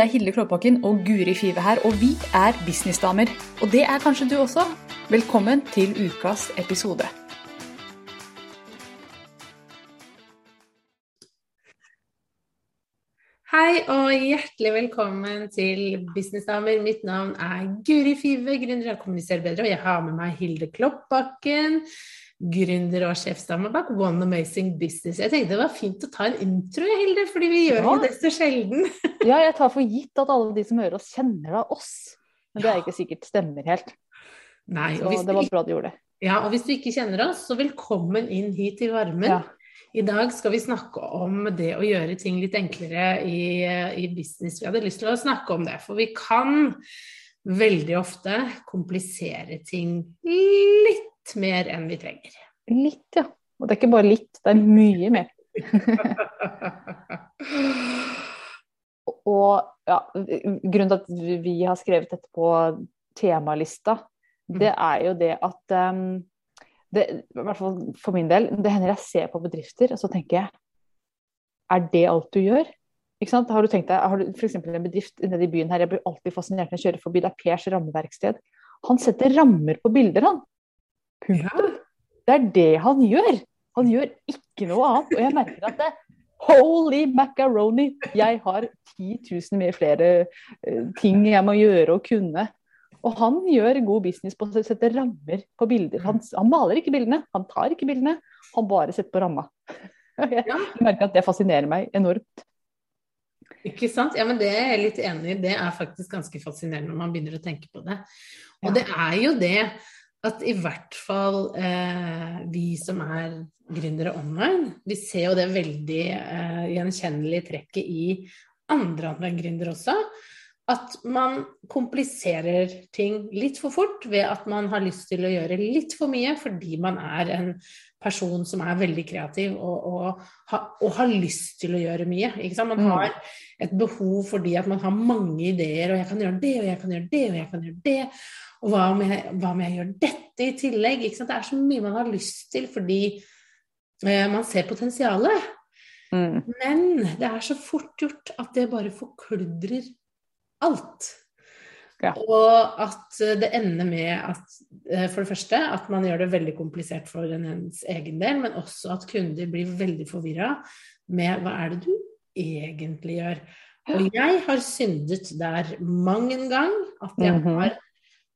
Det er Hilde Klåbakken og Guri Five her, og vi er businessdamer. Og det er kanskje du også. Velkommen til ukas episode. Hei og hjertelig velkommen til Businessdamer. Mitt navn er Guri Five, gründer av Kommuniser bedre, og jeg har med meg Hilde Kloppbakken, gründer og sjefsdame bak One Amazing Business. Jeg tenkte det var fint å ta en intro, Hilde, fordi vi gjør Ja. det så sjelden. Ja, jeg tar for gitt at alle de som hører oss, kjenner da oss. Men det er ikke sikkert stemmer helt. Nei, Så det var bra du gjorde det. ja, og hvis du ikke kjenner oss, så velkommen inn hit i varmen. Ja. I dag skal vi snakke om det å gjøre ting litt enklere i, i business. Vi hadde lyst til å snakke om det, for vi kan veldig ofte komplisere ting litt mer enn vi trenger. Litt, ja. Og det er ikke bare litt, det er mye mer. Og ja, grunnen til at vi har skrevet dette på temalista, det er jo det at um, det, I hvert fall for min del, det hender jeg ser på bedrifter, og så tenker jeg Er det alt du gjør? Ikke sant? Har du tenkt deg, har du f.eks. en bedrift nede i byen her, jeg blir alltid fascinert når jeg kjører forbi, det er Pers rammeverksted. Han setter rammer på bilder, han. Punktum. Det er det han gjør. Han gjør ikke noe annet. Og jeg merker at det, Holy macaroni! Jeg har 10 000 mer flere eh, ting jeg må gjøre og kunne. Og han gjør god business på å sette rammer på bilder. Han, han maler ikke bildene, han tar ikke bildene, han bare setter på ramma. Jeg merker at det fascinerer meg enormt. Ikke sant? Ja, men det er jeg litt enig i. Det er faktisk ganske fascinerende når man begynner å tenke på det. Og det er jo det at i hvert fall eh, vi som er gründere online, vi ser jo det veldig eh, gjenkjennelige trekket i andre online-gründere også. At man kompliserer ting litt for fort ved at man har lyst til å gjøre litt for mye fordi man er en person som er veldig kreativ og, og, ha, og har lyst til å gjøre mye. Man Mm. har et behov fordi at man har mange ideer, og jeg kan gjøre det, og jeg kan gjøre det, og jeg kan gjøre det. Og hva om jeg, hva om jeg gjør dette i tillegg? Det er så mye man har lyst til fordi eh, man ser potensialet. Mm. Men det er så fort gjort at det bare forkludrer alt. Ja. Og at det ender med at eh, for det første at man gjør det veldig komplisert for en ens egen del, men også at kunder blir veldig forvirra med hva er det du egentlig gjør. Og jeg har syndet der mang en gang at jeg Mhm. har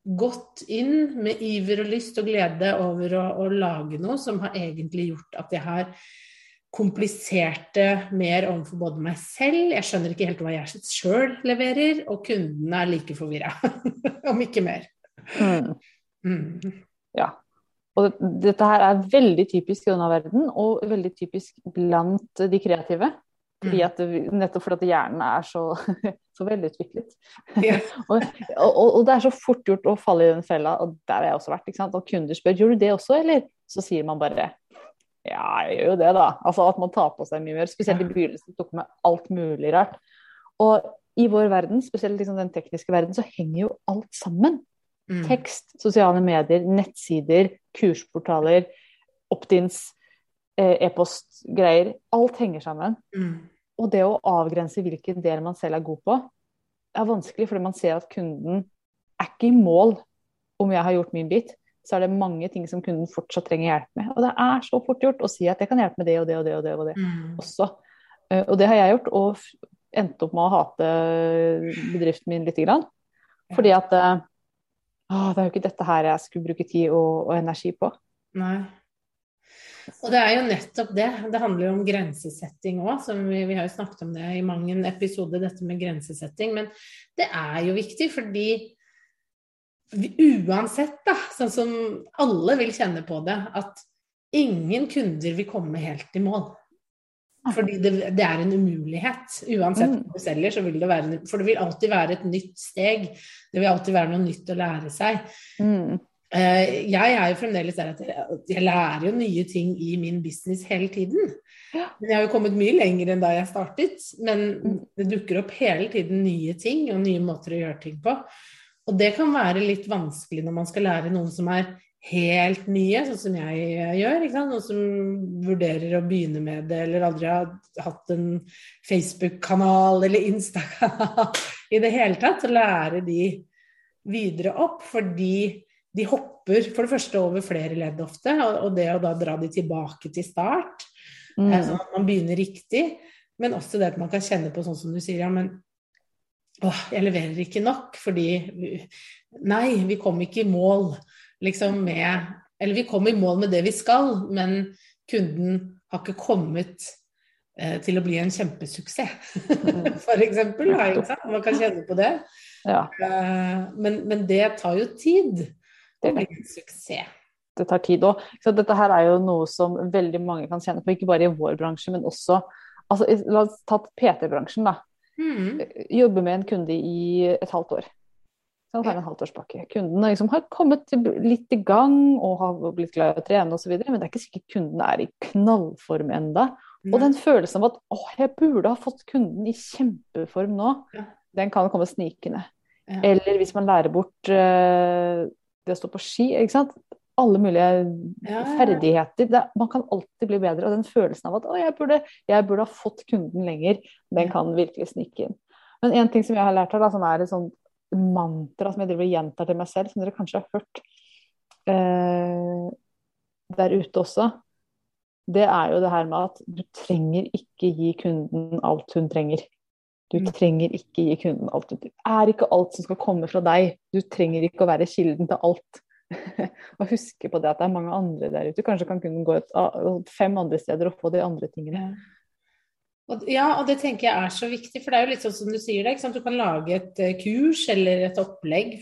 gått inn med iver og lyst og glede over å, å lage noe som har egentlig gjort at jeg har komplisert det mer overfor både meg selv, jeg skjønner ikke helt hva jeg sjøl leverer, og kundene er like forvirra, om ikke mer. Mm. Mm. Ja. Og dette her er veldig typisk i denne verden, og veldig typisk blant de kreative. Fordi Mm. at, nettopp fordi at hjernen er så, så velutviklet. Ja. og, og, og det er så fort gjort å falle i den fella, og der har jeg også vært. Og kunder spør gjør du det også, eller? Så sier man bare ja, jeg gjør jo det, da. Altså At man tar på seg mye mer. Spesielt i begynnelsen tok med alt mulig rart. Og i vår verden, spesielt liksom den tekniske verden, så henger jo alt sammen. Mm. Tekst, sosiale medier, nettsider, kursportaler, opt-ins, eh, e-postgreier. Alt henger sammen. Mm. Og det å avgrense hvilken del man selv er god på, er vanskelig, fordi man ser at kunden er ikke i mål om jeg har gjort min bit. Så er det mange ting som kunden fortsatt trenger hjelp med. Og det er så fort gjort å si at jeg kan hjelpe med det og det og det og det. Og det Mm. også. Eh, Og det har jeg gjort, og endte opp med å hate bedriften min lite grann. Fordi at eh, å, det er jo ikke dette her jeg skulle bruke tid og, og energi på. Nei. Og det er jo nettopp det. Det handler jo om grensesetting òg. Vi, vi har jo snakket om det i mange episoder, dette med grensesetting. Men det er jo viktig fordi uansett, da, sånn som alle vil kjenne på det, at ingen kunder vil komme helt i mål. Fordi det, det er en umulighet. Uansett Mm. hva du selger, så vil det være For det vil alltid være et nytt steg. Det vil alltid være noe nytt å lære seg. Mm. Eh, Jeg er jo fremdeles der at jeg, jeg lærer jo nye ting i min business hele tiden. Ja. Men jeg har jo kommet mye lenger enn da jeg startet. Men Mm. det dukker opp hele tiden nye ting og nye måter å gjøre ting på. Og det kan være litt vanskelig når man skal lære noen som er helt nye, sånn som jeg gjør. Noen som vurderer å begynne med det, eller aldri har hatt en Facebook-kanal eller Insta-kanal i det hele tatt. Så lærer de videre opp, fordi de hopper for det første over flere ledd ofte, og det å da dra de tilbake til start, mm. sånn at man begynner riktig. Men også det at man kan kjenne på sånn som du sier, ja, men åh, jeg leverer ikke nok fordi Nei, vi kom ikke i mål liksom med Eller vi kom i mål med det vi skal, men kunden har ikke kommet eh, til å bli en kjempesuksess, for eksempel. Man kan kjenne på det. Ja. Eh, men, men, det tar jo tid å blir en suksess. Det tar tid òg. Dette her er jo noe som veldig mange kan kjenne på, ikke bare i vår bransje, men også altså, La oss ta PT-bransjen, da. Mm. Jobbe med en kunde i et halvt år. Kan tar en halvtårspakke. Kunden liksom har kommet litt i gang og har blitt glad i å trene osv., men det er ikke sikkert kunden er i knallform enda. Og den følelsen av at å, jeg burde ha fått kunden i kjempeform nå, den kan komme snikende. Eller hvis man lærer bort uh, det å stå på ski, ikke sant. Alle mulige ja, ferdigheter. Det, man kan alltid bli bedre. Og den følelsen av at å, jeg burde, jeg burde ha fått kunden lenger, den kan virkelig snike inn. Men en ting som jeg har lært her, da, som er et sånt mantra som jeg driver og gjentar til meg selv, som dere kanskje har hørt eh, der ute også, det er jo det her med at du trenger ikke gi kunden alt hun trenger. Du mm. trenger ikke gi kunden alt. Det er ikke alt som skal komme fra deg. Du trenger ikke å være kilden til alt. og huske på det at det er mange andre der ute. Kanskje kan kunden gå et, fem andre steder og få de andre tingene. Ja, og det tenker jeg er så viktig, for det er jo litt sånn som du sier det. Du kan lage et uh, kurs eller et opplegg,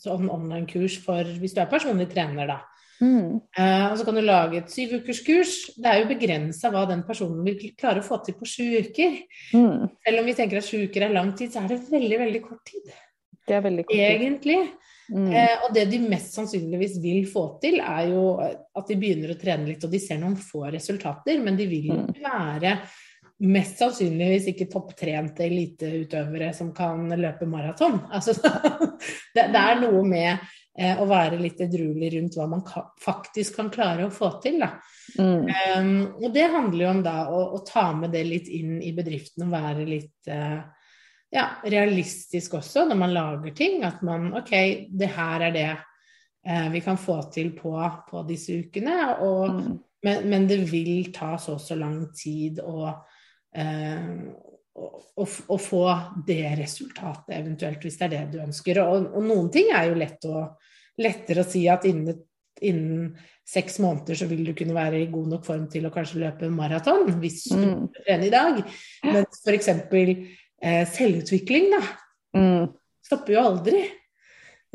sånn online-kurs for hvis du er personlig trener, da. Mm. Uh, og så kan du lage et syvukerskurs. Det er jo begrensa hva den personen vil klare å få til på sju uker. Mm. Selv om vi tenker at sju uker er lang tid, så er det veldig, veldig kort tid. Det er veldig kort tid. Egentlig. Mm. Uh, og det de mest sannsynligvis vil få til, er jo at de begynner å trene litt, og de ser noen få resultater, men de vil mm. være mest sannsynligvis ikke topptrente eliteutøvere som kan løpe maraton. Altså, det, det, er noe med eh, å være litt edruelig rundt hva man ka faktisk kan klare å få til. Mm. Um, og det handler jo om da å, å, ta med det litt inn i bedriften og være litt uh, ja, realistisk også når man lager ting. At man OK, det her er det uh, vi kan få til på, på disse ukene. Og, mm. men, men, det vil ta så og så lang tid. og å, å, få det resultatet, eventuelt, hvis det er det du ønsker. Og, og noen ting er jo lett å, lettere å si at innen, innen, seks måneder så vil du kunne være i god nok form til å kanskje løpe maraton, hvis du mm. trener i dag. Men f.eks. Eh, selvutvikling, da. Mm. Stopper jo aldri.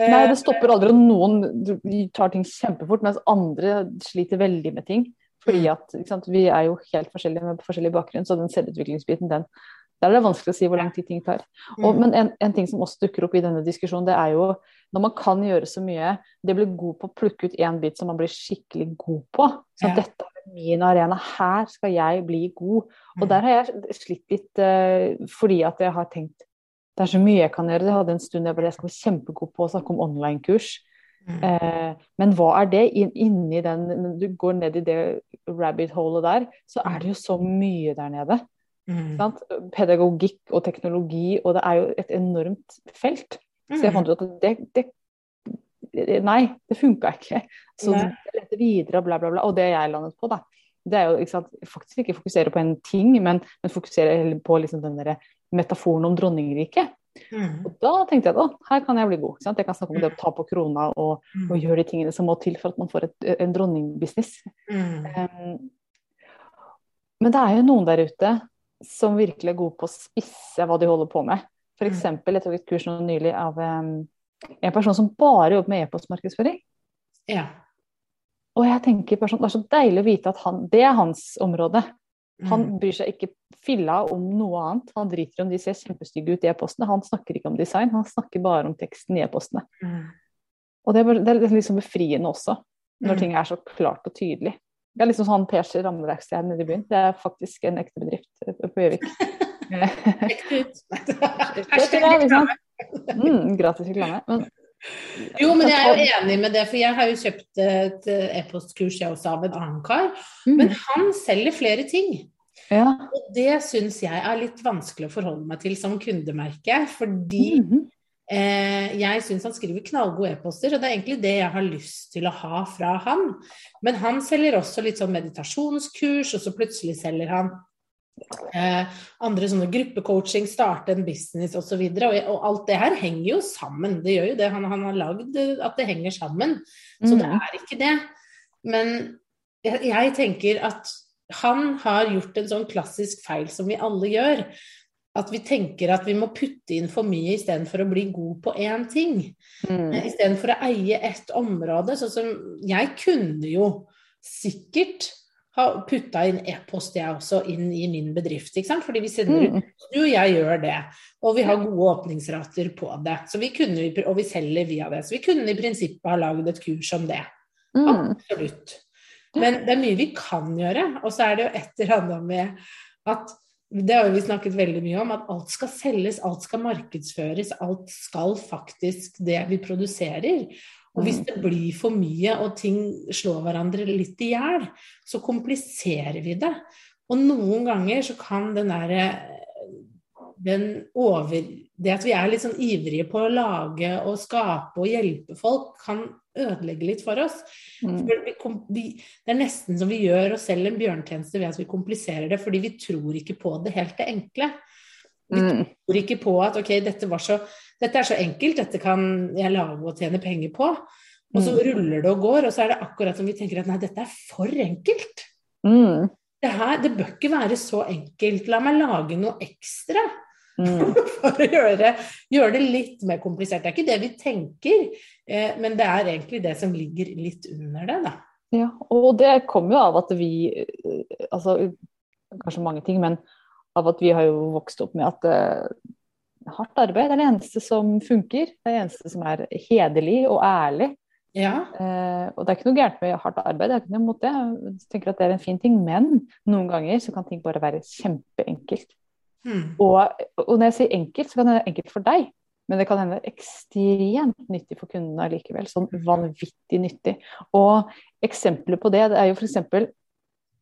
Nei, det stopper aldri. og Noen tar ting kjempefort, mens andre sliter veldig med ting. Fordi mm. at sant, Vi er jo helt forskjellige med forskjellig bakgrunn, så den selvutviklingsbiten, den, der er det vanskelig å si hvor lang tid ting tar. Og, mm. men en, en, ting som også dukker opp i denne diskusjonen, det er jo når man kan gjøre så mye, det blir god på å plukke ut én bit som man blir skikkelig god på. Så ja. dette er min arena, her skal jeg bli god. Og mm. der har jeg slitt litt uh, fordi at jeg har tenkt det er så mye jeg kan gjøre. Jeg hadde en stund jeg, bare, jeg skal være kjempegod på å snakke om online-kurs. Mm. Eh, men hva er det? inni den Når du går ned i det rabbit holet der, så er det jo så mye der nede. Mm. Pedagogikk og teknologi, og det er jo et enormt felt. Så jeg mm. fant ut at det, det Nei, det funka ikke. Så jeg lette videre og bla, bla, bla. Og det jeg landet på, da, det er jo ikke sant, faktisk ikke fokusere på en ting, men, men fokusere på liksom den der metaforen om dronningriket. Mm. Og da tenkte jeg at her kan jeg bli god. Jeg kan snakke om det å ta på krona og, mm. og, gjøre de tingene som må til for at man får et, en dronningbusiness. Mm. Um, men det er jo noen der ute som virkelig er gode på å spisse hva de holder på med. F.eks. eksempel, jeg tok et kurs nå nylig av um, en person som bare jobber med e-postmarkedsføring. Ja. Og jeg tenker person, Det er så deilig å vite at han, det er hans område. Han mm. bryr seg ikke filla om noe annet. Han driter om de ser kjempestygge ut i e-postene. Han snakker ikke om design, han snakker bare om teksten i e-postene. Mm. Og det er, det er, liksom befriende også, når mm. ting er så klart og tydelig. Det er liksom sånn PC rammeverksted nede i byen. Det er faktisk en ekte bedrift på Gjøvik. Ekte ut. mm, gratis reklame. Men Jo, men jeg er jo enig med det, for jeg har jo kjøpt et e-postkurs jeg også av en annen kar. Mm. Men han selger flere ting. Ja. Og det syns jeg er litt vanskelig å forholde meg til som kundemerke. Fordi mm eh, jeg syns han skriver knallgode e-poster, og det er egentlig det jeg har lyst til å ha fra han. Men han selger også litt sånn meditasjonskurs, og så plutselig selger han eh, andre sånne gruppecoaching, starte en business osv. Og, så og, og alt det her henger jo sammen. Det gjør jo det. Han, han har lagd at det henger sammen. Så det Mhm. er ikke det. Men jeg, jeg tenker at han har gjort en sånn klassisk feil som vi alle gjør. At vi tenker at vi må putte inn for mye istedenfor å bli god på én ting. Mm. Istedenfor å eie ett område. Sånn som jeg kunne jo sikkert ha putta inn e-post jeg også inn i min bedrift. ikke sant? Fordi vi sender ut Mm. jo, jeg gjør det. Og vi har gode åpningsrater på det. Så vi kunne, og vi selger via det. Så vi kunne i prinsippet ha lagd et kurs om det. Mm. Absolutt. Men det er mye vi kan gjøre. Og så er det jo et eller annet med at det har vi snakket veldig mye om, at alt skal selges, alt skal markedsføres, alt skal faktisk det vi produserer. Og hvis det blir for mye og ting slår hverandre litt i hjel, så kompliserer vi det. Og noen ganger så kan den derre den over, Det at vi er litt sånn ivrige på å lage og skape og hjelpe folk, kan ødelegge litt for oss. Mm. For vi, vi, det er nesten som vi gjør oss selv en bjørntjeneste ved at vi kompliserer det, fordi vi tror ikke på det helt det enkle. Vi Mm. tror ikke på at ok, dette, var så, dette er så enkelt, dette kan jeg lage og tjene penger på. Og så Mm. ruller det og går, og så er det akkurat som vi tenker at nei, dette er for enkelt. Mm. Det, her, det bør ikke være så enkelt. La meg lage noe ekstra Mm. for å gjøre, gjøre det litt mer komplisert. Det er ikke det vi tenker, eh, men det er egentlig det som ligger litt under det, da. Ja, og det kommer jo av at vi eh, Altså kanskje mange ting, men av at vi har jo vokst opp med at eh, hardt arbeid er det eneste som funker. Det er det eneste som er hederlig og ærlig. Ja. Eh, og det er ikke noe gærent med hardt arbeid, det er ikke noe imot det. Jeg tenker at det er en fin ting, men noen ganger så kan ting bare være kjempeenkelt. Hmm. Og, og når jeg sier enkelt, så kan det være enkelt for deg. Men det kan hende ekstremt nyttig for kundene allikevel. Sånn vanvittig nyttig. Og eksempler på det, det er jo f.eks.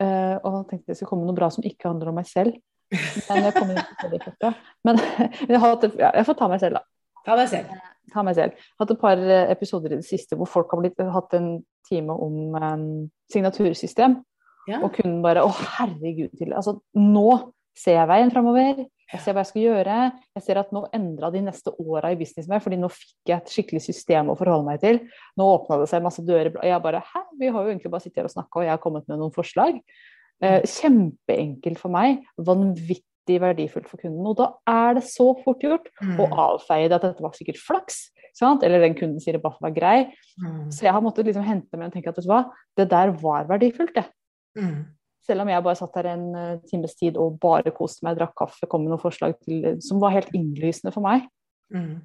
Uh, og jeg tenkte det skulle komme noe bra som ikke handler om meg selv. Men jeg, det. Men jeg, har hatt ja, jeg får ta meg selv, da. Ta deg selv. Ta meg selv. Hatt et par eh, episoder i det siste hvor folk har blitt, hatt en time om um, signatursystem. Ja. Og kunden bare Å, herregud, til Altså, nå ser jeg veien framover. Jeg ser hva jeg skal gjøre. Jeg ser at nå endra de neste åra i business meg, fordi nå fikk jeg et skikkelig system å forholde meg til. Nå åpna det seg masse dører. Og jeg bare Hæ, vi har jo egentlig bare sittet her og snakka, og jeg har kommet med noen forslag. Eh, kjempeenkelt for meg. Vanvittig verdifullt for kunden. Og da er det så fort gjort Mm. å avfeie det at dette var sikkert flaks. Sant? Eller den kunden sier det bare var grei. Mm. Så jeg har måttet liksom hente meg og tenke at vet du hva, det der var verdifullt, det. Mm. Selv om jeg bare satt der en eh, times tid og bare koste meg, drakk kaffe, kom med noen forslag til, som var helt innlysende for meg. Mm.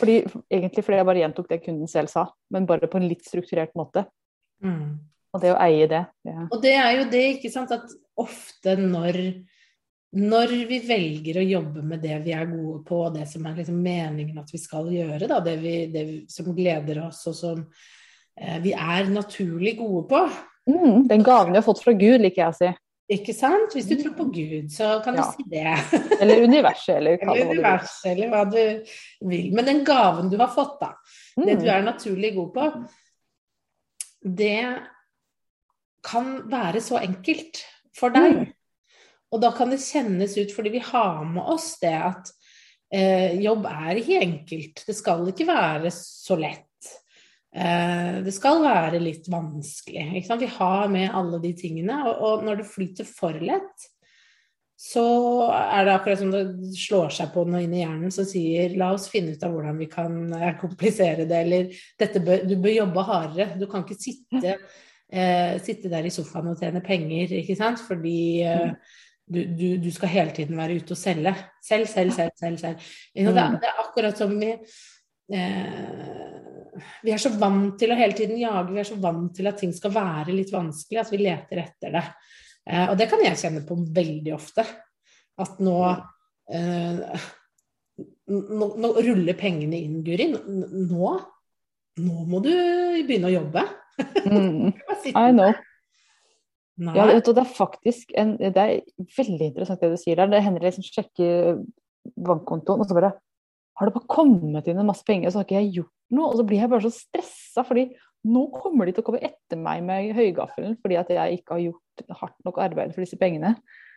Fordi, egentlig fordi jeg bare gjentok det kunden selv sa, men bare på en litt strukturert måte. Mm. Og det å eie det, det Og det er jo det, ikke sant, at ofte når, når vi velger å jobbe med det vi er gode på, og det som er liksom meningen at vi skal gjøre, da, det, vi, det som gleder oss, og som eh, vi er naturlig gode på, mm, Den gaven du har fått fra Gud, liker jeg å si. ikke sant? Hvis du tror på Gud, så kan du si det. Eller universet, eller hva, Eller universet, eller hva du vil. Men den gaven du har fått, da, det du Mm. er naturlig god på, det kan være så enkelt for deg. Mm. Og da kan det kjennes ut, fordi vi har med oss det at eh, jobb er ikke enkelt. Det skal ikke være så lett. Eh, det skal være litt vanskelig. Ikke sant? Vi har med alle de tingene. Og, og når det flyter for lett, så er det akkurat som det slår seg på noe inn i hjernen som sier la oss finne ut av hvordan vi kan eh, komplisere det, eller dette bør, du bør jobbe hardere. Du kan ikke sitte, eh, sitte der i sofaen og tjene penger, ikke sant, fordi eh, du, du, du skal hele tiden være ute og selge. Selv, selv, selv, selv. selv. Det, er- det er akkurat som vi eh, Vi er så vant til å hele tiden jage, vi er så vant til at ting skal være litt vanskelig, at vi leter etter det. Eh, og det kan jeg kjenne på veldig ofte. At nå eh, nå, nå ruller pengene inn, Guri. Nå, nå må du begynne å jobbe. Mm. I know. Ja, det er faktisk en, det er veldig interessant det du sier der. Det hender jeg liksom sjekker bankkontoen, og så bare har det bare kommet inn en masse penger, og så har ikke jeg gjort noe. Og så blir jeg bare så stressa, fordi nå kommer de til å komme etter meg med høygaffelen fordi at jeg ikke har gjort hardt nok arbeid for disse pengene.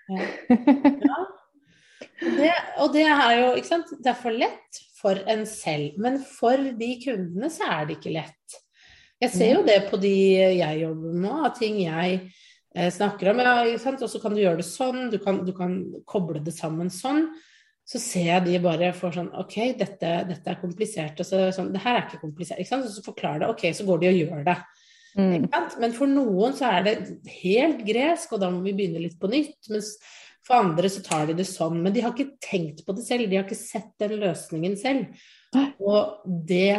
Ja. Det, og det er jo ikke sant? Det er for lett for en selv, men for de kundene så er det ikke lett. Jeg ser jo det på de jeg jobber med, av ting jeg eh, snakker om. Ja. Og så kan du gjøre det sånn, du kan, du kan koble det sammen sånn. Så ser jeg de bare får sånn OK, dette, dette er komplisert. Og så sånn, det her er ikke komplisert. Ikke sant? Så, så forklarer det, OK, så går de og gjør det. Mm. Ikke sant? Men for noen så er det helt gresk, og da må vi begynne litt på nytt. Mens for andre så tar de det sånn. Men de har ikke tenkt på det selv, de har ikke sett den løsningen selv. Og det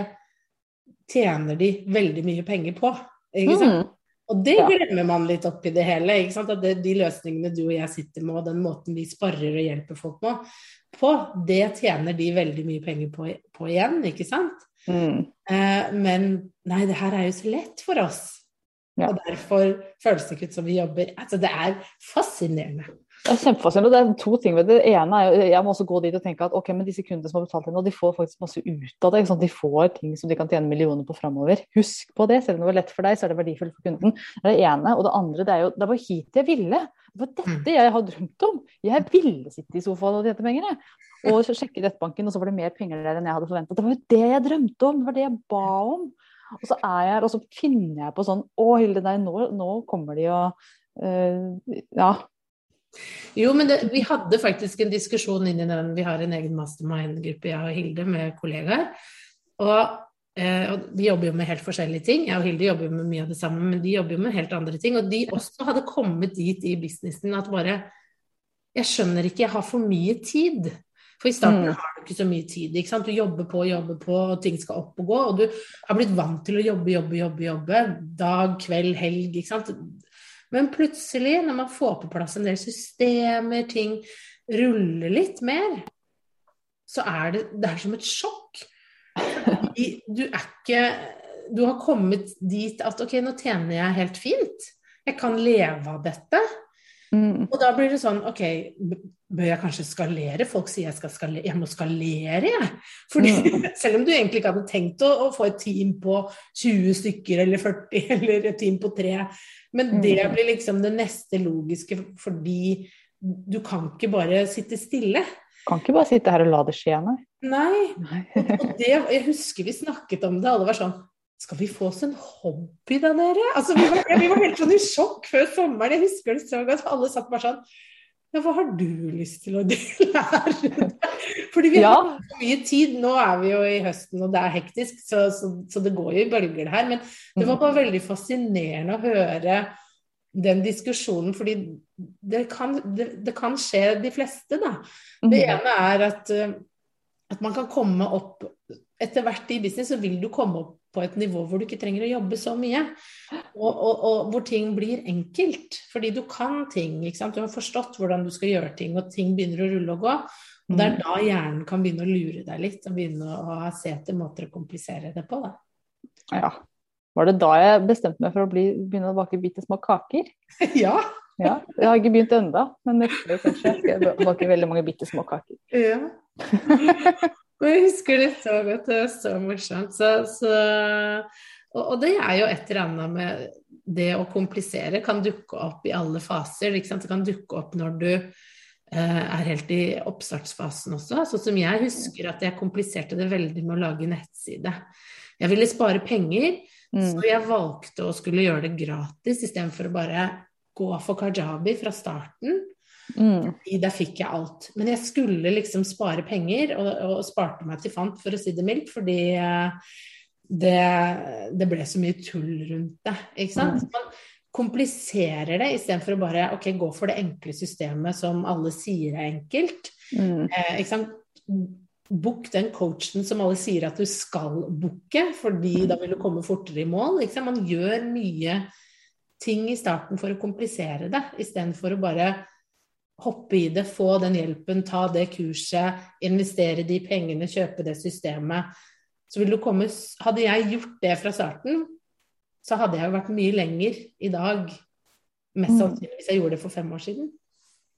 tjener de veldig mye penger på. Ikke sant? Mm. Og det glemmer man litt oppi det hele. Ikke sant? At det, de løsningene du og jeg sitter med, og den måten vi sparer og hjelper folk med, på det tjener de veldig mye penger på, på igjen, ikke sant? Mm. Eh, men nei, det her er jo så lett for oss. Ja. Og derfor føles det ikke ut som vi jobber. Altså, det er fascinerende. Det er kjempefascinerende. Det er to ting ved det. Det ene er jo, Jeg må også gå dit og tenke at ok, men disse kundene som har betalt inn, og de får faktisk masse ut av det. De får ting som de kan tjene millioner på framover. Husk på det. Selv om det var lett for deg, så er det verdifullt for kunden. Det er det ene. Og det andre, det er jo det var hit jeg ville. Det var dette jeg har drømt om. Jeg ville sitte i sofaen og tjene penger, jeg. Og så sjekke nettbanken, og så var det mer penger der enn jeg hadde forventa. Det var jo det jeg drømte om. Det var det jeg ba om. Og så er jeg her, og så finner jeg på sånn Å, Hilde, nei, nå, nå kommer de og øh, Ja. Jo, men det, vi hadde faktisk en diskusjon inni den. Vi har en egen mastermind-gruppe, jeg og Hilde, med kollegaer. Og, eh, og vi jobber jo med helt forskjellige ting. Jeg og Hilde jobber jo med mye av det samme, men de jobber jo med helt andre ting. Og de også hadde kommet dit i businessen at bare Jeg skjønner ikke, jeg har for mye tid. For i starten Mm. har du ikke så mye tid. ikke sant? Du jobber på og jobber på, og ting skal opp og gå. Og du har blitt vant til å jobbe, jobbe, jobbe. jobbe Dag, kveld, helg. ikke sant? Men plutselig, når man får på plass en del systemer, ting ruller litt mer, så er det, det er som et sjokk. Du er ikke Du har kommet dit at ok, nå tjener jeg helt fint. Jeg kan leve av dette. Mm. Og da blir det sånn, ok, bør jeg kanskje skalere? Folk sier jeg skal jeg må skalere, jeg. Fordi selv om du egentlig ikke hadde tenkt å, å få et team på 20 stykker eller 40, eller et team på tre, men det Mm. blir liksom det neste logiske, fordi du kan ikke bare sitte stille. Kan ikke bare sitte her og la det skje, nei. Nei, og det, jeg husker vi snakket om det, alle var sånn skal vi få oss en hobby da, dere? Altså, vi, var, vi var helt sånn i sjokk før sommeren. Jeg husker det så godt. Alle satt bare sånn Ja, hva har du lyst til å lære? Fordi vi Ja. har så mye tid. Nå er vi jo i høsten, og det er hektisk, så, så, så det går jo i bølger, det her. Men det var bare veldig fascinerende å høre den diskusjonen, fordi det kan, det, det kan skje de fleste, da. Det Mm. ene er at, eh, at man kan komme opp Etter hvert i business så vil du komme opp på et nivå hvor du ikke trenger å jobbe så mye. Og, og, og hvor ting blir enkelt. Fordi du kan ting. Du har forstått hvordan du skal gjøre ting, og ting begynner å rulle og gå. Og det er da hjernen kan begynne å lure deg litt, og begynne å se etter måter å komplisere det på. Da. Ja. Var det da jeg bestemte meg for å bli, begynne å bake bitte små kaker? ja. Ja, Jeg har ikke begynt ennå, men neste år kanskje skal bake veldig mange bitte små kaker. ja. Og jeg husker det så godt, det var så morsomt. Så, så, og, og det er jo et eller annet med det å komplisere kan dukke opp i alle faser. Det kan dukke opp når du eh, er helt i oppstartsfasen også. Sånn som jeg husker at jeg kompliserte det veldig med å lage nettside. Jeg ville spare penger, Mm. så jeg valgte å skulle gjøre det gratis istedenfor å bare gå for kajabi fra starten. Mm. Der fikk jeg alt. Men jeg skulle liksom spare penger, og, og sparte meg til fant, for å si det mildt, fordi eh, det, det ble så mye tull rundt det. Ikke sant? Mm. Man kompliserer det istedenfor å bare ok, gå for det enkle systemet som alle sier er enkelt. Mm. Eh, ikke sant? Book den coachen som alle sier at du skal booke, fordi da vil du komme fortere i mål. Ikke sant? Man gjør mye ting i starten for å komplisere det, istedenfor å bare hoppe i det, få den hjelpen, ta det kurset, investere de pengene, kjøpe det systemet. så vil du komme Hadde jeg gjort det fra starten, så hadde jeg jo vært mye lenger i dag. Mest Mm. sannsynlig hvis jeg gjorde det for fem år siden.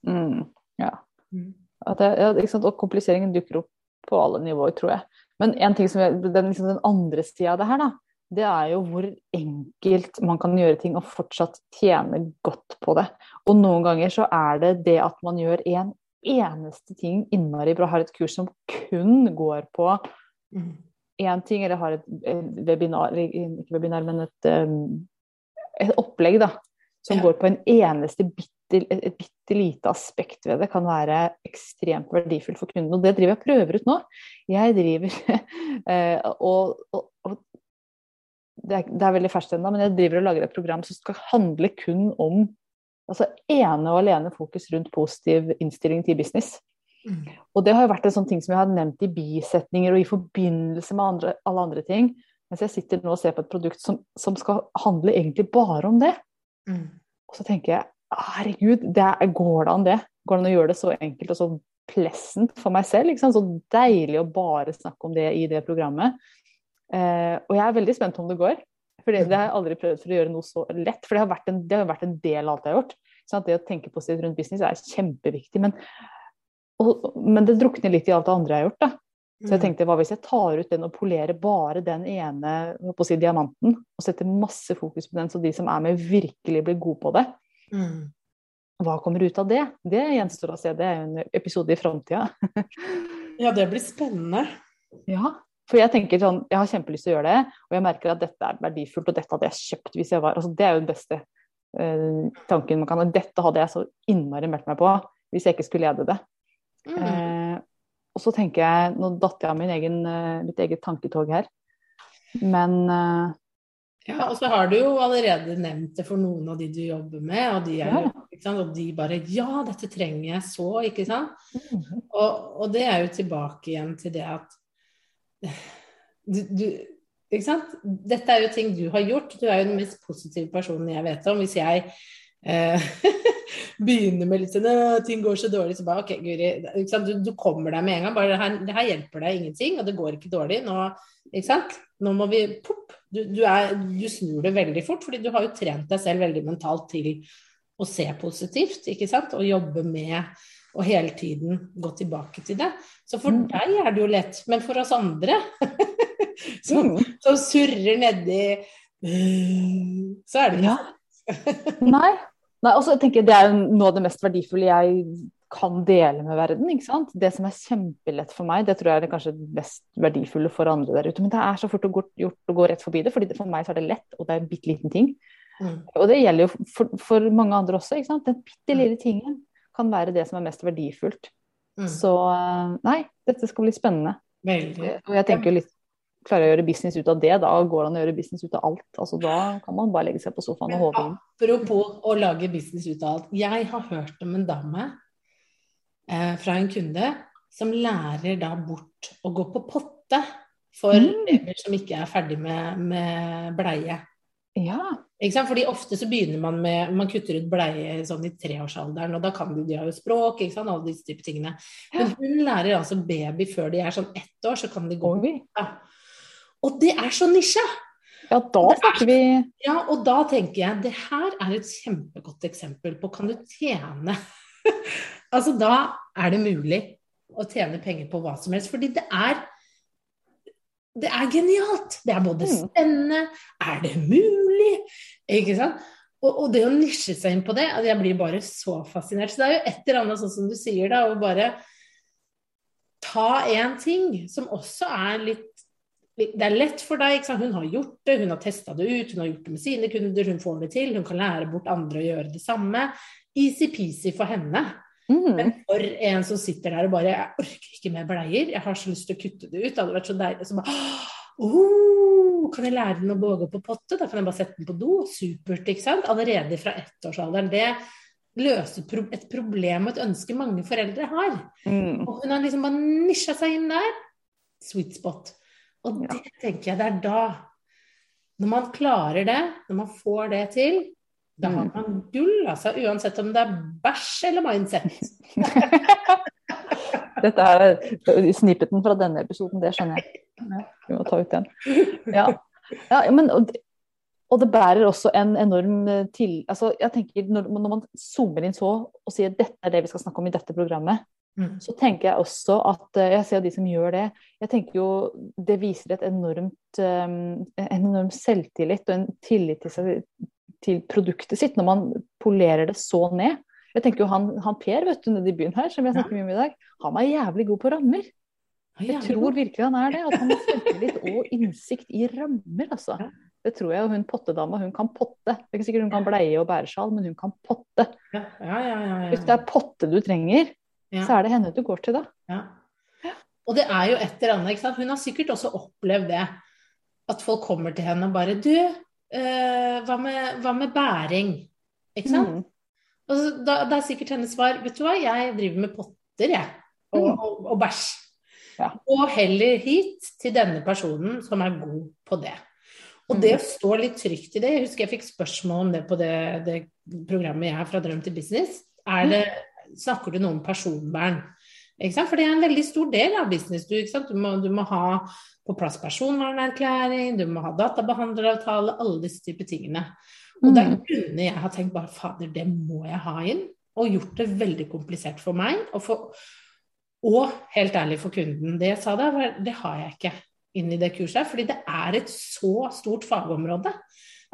Mm, ja. Mm. At det, ja, ikke sant? Og kompliseringen dukker opp på alle nivåer, tror jeg. Men en ting som jeg, den, liksom, den andre sida av det her, da, det er jo hvor enkelt man kan gjøre ting og fortsatt tjene godt på det. Og noen ganger så er det det at man gjør en eneste ting innmari bra, har et kurs som kun går på Mm. én ting, eller har et webinar, ikke webinar, men et, et opplegg da, som Ja. går på en eneste bitte, et, et bitte lite aspekt ved det, kan være ekstremt verdifullt for kunden. Og det driver jeg prøver ut nå. Jeg driver eh, og, og, og det, er, det er veldig ferskt ennå, men jeg driver og lager et program som skal handle kun om altså ene og alene fokus rundt positiv innstilling til business. Mm. Og det har jo vært en sånn ting som jeg har nevnt i bisetninger og i forbindelse med andre, alle andre ting. Mens jeg sitter nå og ser på et produkt som, som skal handle egentlig bare om det. Mm. Og så tenker jeg herregud, det er, går det an det? Går det an å gjøre det så enkelt og så pleasant for meg selv? Så deilig å bare snakke om det i det programmet. Eh, og jeg er veldig spent om det går. For det, har jeg aldri prøvd for å gjøre noe så lett. For det har vært en, det har vært en del av alt jeg har gjort. Sant? Det å tenke positivt rundt business er kjempeviktig. Men, og, men det drukner litt i alt det andre jeg har gjort. da. Så jeg tenkte, hva hvis jeg tar ut den og polerer bare den ene på å si, diamanten, og setter masse fokus på den, så de som er med, virkelig blir gode på det. Mm. Hva kommer ut av det? Det gjenstår å se. Det er jo en episode i framtida. Ja, det blir spennende. ja. For jeg tenker sånn, jeg har kjempelyst til å gjøre det, og jeg merker at dette er verdifullt, og dette hadde jeg kjøpt hvis jeg var altså Det er jo den beste uh, tanken man kan ha. Dette hadde jeg så innmari meldt meg på hvis jeg ikke skulle lede det. Mm. Uh, og så tenker jeg, nå datt jeg av min egen, uh, mitt eget tanketog her, men Ja, og så har du jo allerede nevnt det for noen av de du jobber med, og de, er, Ja. Og de bare Ja, dette trenger jeg så, ikke sant? Og, og det er jo tilbake igjen til det at du, du Ikke sant? Dette er jo ting du har gjort. Du er jo den mest positive personen jeg vet om. Hvis jeg eh, begynner med litt sånn ting går så dårlig, så bare OK, Guri. Du, du kommer deg med en gang. Bare det her, det her hjelper deg ingenting, og det går ikke dårlig. Nå, ikke sant? Nå må vi pop. Du, du, du snur det veldig fort, fordi du har jo trent deg selv veldig mentalt til å se positivt, ikke sant? Og jobbe med og hele tiden gå tilbake til det. Så for Mm. deg er det jo lett, men for oss andre som, mm, som surrer nedi så er det Ja. Nei. Nei også, jeg tenker Det er jo noe av det mest verdifulle jeg kan dele med verden. ikke sant? Det som er kjempelett for meg, det tror jeg er det kanskje mest verdifulle for andre der ute. Men det er så fort gjort å gå rett forbi det, fordi det, for meg så er det lett, og det er en bitte liten ting. Mm. Og det gjelder jo for, for mange andre også. ikke sant? Den bitte lille tingen kan være det som er mest verdifullt. Mm. Så eh, nei, dette skal bli spennende. Veldig. Og jeg tenker litt Klarer jeg å gjøre business ut av det, da går det an å gjøre business ut av alt. Altså Da kan man bare legge seg på sofaen og håpe inn. Apropos å lage business ut av alt. Jeg har hørt om en dame eh, fra en kunde som lærer da bort å gå på potte for Mm. babyer som ikke er ferdig med, med bleie. Ja. Fordi ofte så begynner man med Man kutter ut bleie sånn i treårsalderen, og da kan de, de har jo språk, ikke sant, alle disse type tingene. Men hun lærer altså baby før de er sånn ett år, så kan de gå Oi. Og det er så nisje! Ja, da snakker vi Ja, og da tenker jeg det her er et kjempegodt eksempel på kan du tjene Altså da er det mulig å tjene penger på hva som helst, fordi det er det er genialt! Det er både Mm. spennende, er det mulig? Ikke sant? Og, og det å nisje seg inn på det, altså jeg blir bare så fascinert. Så det er jo et eller annet sånn som du sier, da, å bare ta én ting som også er litt det er lett for deg. Ikke sant? Hun har gjort det, hun har testa det ut, hun har gjort det med sine kunder, hun får det til. Hun kan lære bort andre å gjøre det samme. Easy-peasy for henne. Mm. Men for en som sitter der og bare Jeg orker ikke mer bleier, jeg har så lyst til å kutte det ut. Det hadde vært så deilig. Så bare oh, Kan jeg lære den å våge på potte? Da kan jeg bare sette den på do. Supert, ikke sant? Allerede fra ettårsalderen. Det løser pro et problem og et ønske mange foreldre har. Mm. Og hun har liksom bare nisja seg inn der. Sweet spot. Og Ja. det tenker jeg det er da Når man klarer det, når man får det til, da har Mm. man gull, altså. Uansett om det er bæsj eller mindset. Dette er snippeten fra denne episoden, det skjønner jeg. Vi må ta ut den. Ja. ja men, og, og, det bærer også en enorm eh, til... Altså, jeg tenker når, når, man zoomer inn så og sier dette er det vi skal snakke om i dette programmet, mm. så tenker jeg også at eh, Jeg ser de som gjør det. Jeg tenker jo det viser et enormt, en enorm selvtillit og en tillit til, seg, til produktet sitt når man polerer det så ned. Jeg tenker jo han, han Per vet du, nede i byen her, som jeg snakker mye om i dag, han er jævlig god på rammer. Jeg tror virkelig han er det. At han har selvtillit og innsikt i rammer, altså. Det tror jeg. Og hun pottedama, hun kan potte. Det er ikke sikkert hun kan bleie og bæresjal, men hun kan potte. Ja, ja, ja, Hvis det er potte du trenger, så er det henne du går til da. Og det er jo et eller annet, ikke sant. Hun har sikkert også opplevd det. At folk kommer til henne og bare Du, øh, hva, med, hva, med, bæring? Ikke sant? Mm. Og så, da, da, er sikkert hennes svar Vet du hva, jeg driver med potter, jeg. Og, mm. og, og bæsj. Ja. Og heller hit til denne personen som er god på det. Og det å mm. stå litt trygt i det Jeg husker jeg fikk spørsmål om det på det, det programmet jeg har fra Drøm til business. Det, snakker du noe om personvern? For det er en veldig stor del av business. Du, du, må, du må, ha på plass personvernerklæring, du må ha databehandleravtale, alle disse typer tingene. Og mm. det er grunner jeg har tenkt bare fader, det må jeg ha inn. Og gjort det veldig komplisert for meg. Og for, og helt ærlig for kunden. Det jeg sa da, det har jeg ikke inn i det kurset. Fordi det er et så stort fagområde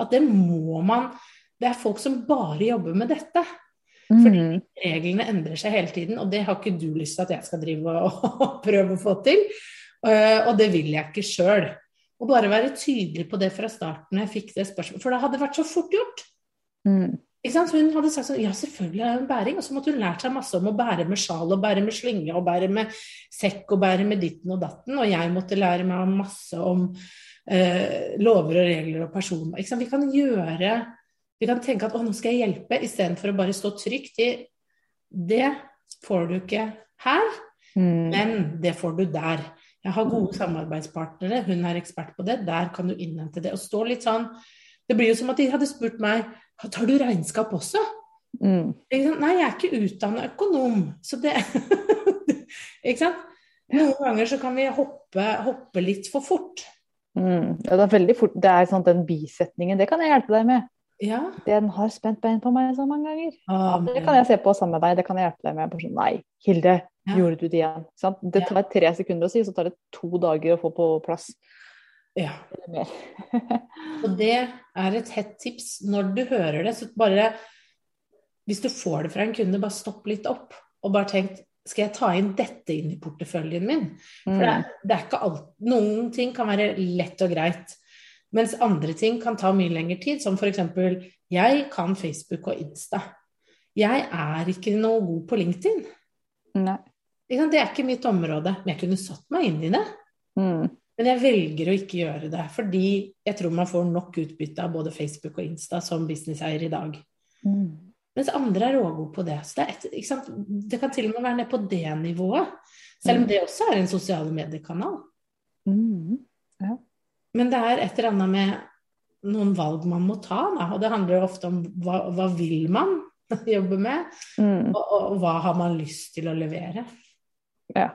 at det må man Det er folk som bare jobber med dette. Fordi mm. reglene endrer seg hele tiden, og det har ikke du lyst til at jeg skal drive og prøve å få til. Eh, og det vil jeg ikke sjøl. Og bare være tydelig på det fra starten jeg fikk det spørsmålet. For det hadde vært så fort gjort. Mm. Så hun hadde sagt sånn Ja, selvfølgelig er det en bæring. Og så måtte hun lært seg masse om å bære med sjal og bære med slynge og bære med sekk og bære med ditten og datten. Og jeg måtte lære meg masse om eh, lover og regler og personer. Vi kan gjøre Vi kan tenke at å, nå skal jeg hjelpe, istedenfor å bare stå trygt i Det får du ikke her, mm. men det får du der. Jeg har gode samarbeidspartnere, hun er ekspert på det, der kan du innhente det. Og stå litt sånn Det blir jo som at de hadde spurt meg Tar du regnskap også? Mm. Nei, jeg er ikke utdannet økonom, så det Ikke sant? Noen ganger så kan vi hoppe, hoppe litt for fort. Mm. Ja, det er veldig fort. Det er sånn den bisetningen, det kan jeg hjelpe deg med. Ja. Den har spent bein på meg så mange ganger. Ah, det kan jeg se på sammen med deg, det kan jeg hjelpe deg med. Sånn, Nei, Hilde, ja. gjorde du det igjen? Sant? Det tar tre sekunder å si, så tar det to dager å få på plass. Ja. og det er et hett tips. Når du hører det, så bare Hvis du får det fra en kunde, bare stopp litt opp og bare tenk skal jeg ta inn dette inn i porteføljen min? For det, er, det er ikke alt Noen ting kan være lett og greit, mens andre ting kan ta mye lengre tid. Som f.eks. jeg kan Facebook og Insta. Jeg er ikke noe god på LinkedIn. Nei. Det er ikke mitt område, men jeg kunne satt meg inn i det. Mm. Men jeg velger å ikke gjøre det, fordi jeg tror man får nok utbytte av både Facebook og Insta som businesseier i dag. Mm. Mens andre er rågode på det. Så det, et, det, kan til og med være ned på det nivået. Selv om mm. det også er en sosiale mediekanal. Mm. Ja. Men det er et eller annet med noen valg man må ta, da. Og det handler jo ofte om hva, hva vil man jobbe med, mm. og, og, hva har man lyst til å levere. Ja,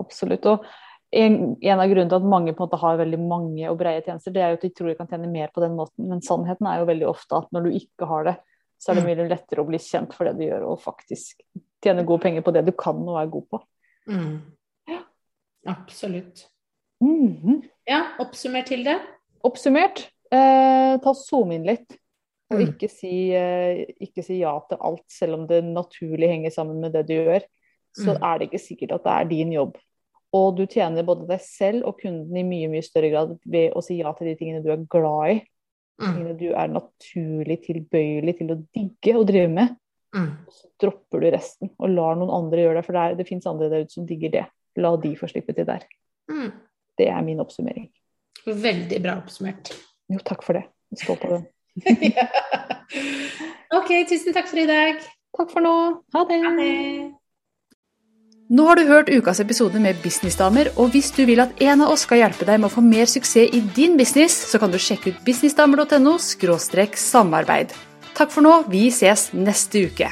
absolutt. Og en, en, av grunnene til at mange på en måte har veldig mange og breie tjenester, det er jo at de tror de kan tjene mer på den måten. Men sannheten er jo veldig ofte at når du ikke har det, så er det mm. mye lettere å bli kjent for det du gjør, og faktisk tjene gode penger på det du kan og er god på. Mm. Ja. Absolutt. Mm -hmm. Ja, oppsummert til det? Oppsummert, eh, ta zoom inn litt. Og mm. ikke, si, eh, ikke, si, ja til alt, selv om det naturlig henger sammen med det du gjør. Så mm. er det ikke sikkert at det er din jobb og du tjener både deg selv og kunden i mye mye større grad ved å si ja til de tingene du er glad i. Mm. Tingene du er naturlig tilbøyelig til å digge og drive med. Mm. Så dropper du resten og lar noen andre gjøre det. For det, er, det fins andre der ute som digger det. La de få slippe til der. Mm. Det er min oppsummering. Veldig bra oppsummert. Jo, takk for det. Jeg er stolt av det. ja. Ok, tusen takk for i dag. Takk for nå. Ha det. Ha det. Nå har du hørt ukas episode med Businessdamer, og hvis du vil at en av oss skal hjelpe deg med å få mer suksess i din business, så kan du sjekke ut businessdamer.no samarbeid. Takk for nå, vi ses neste uke.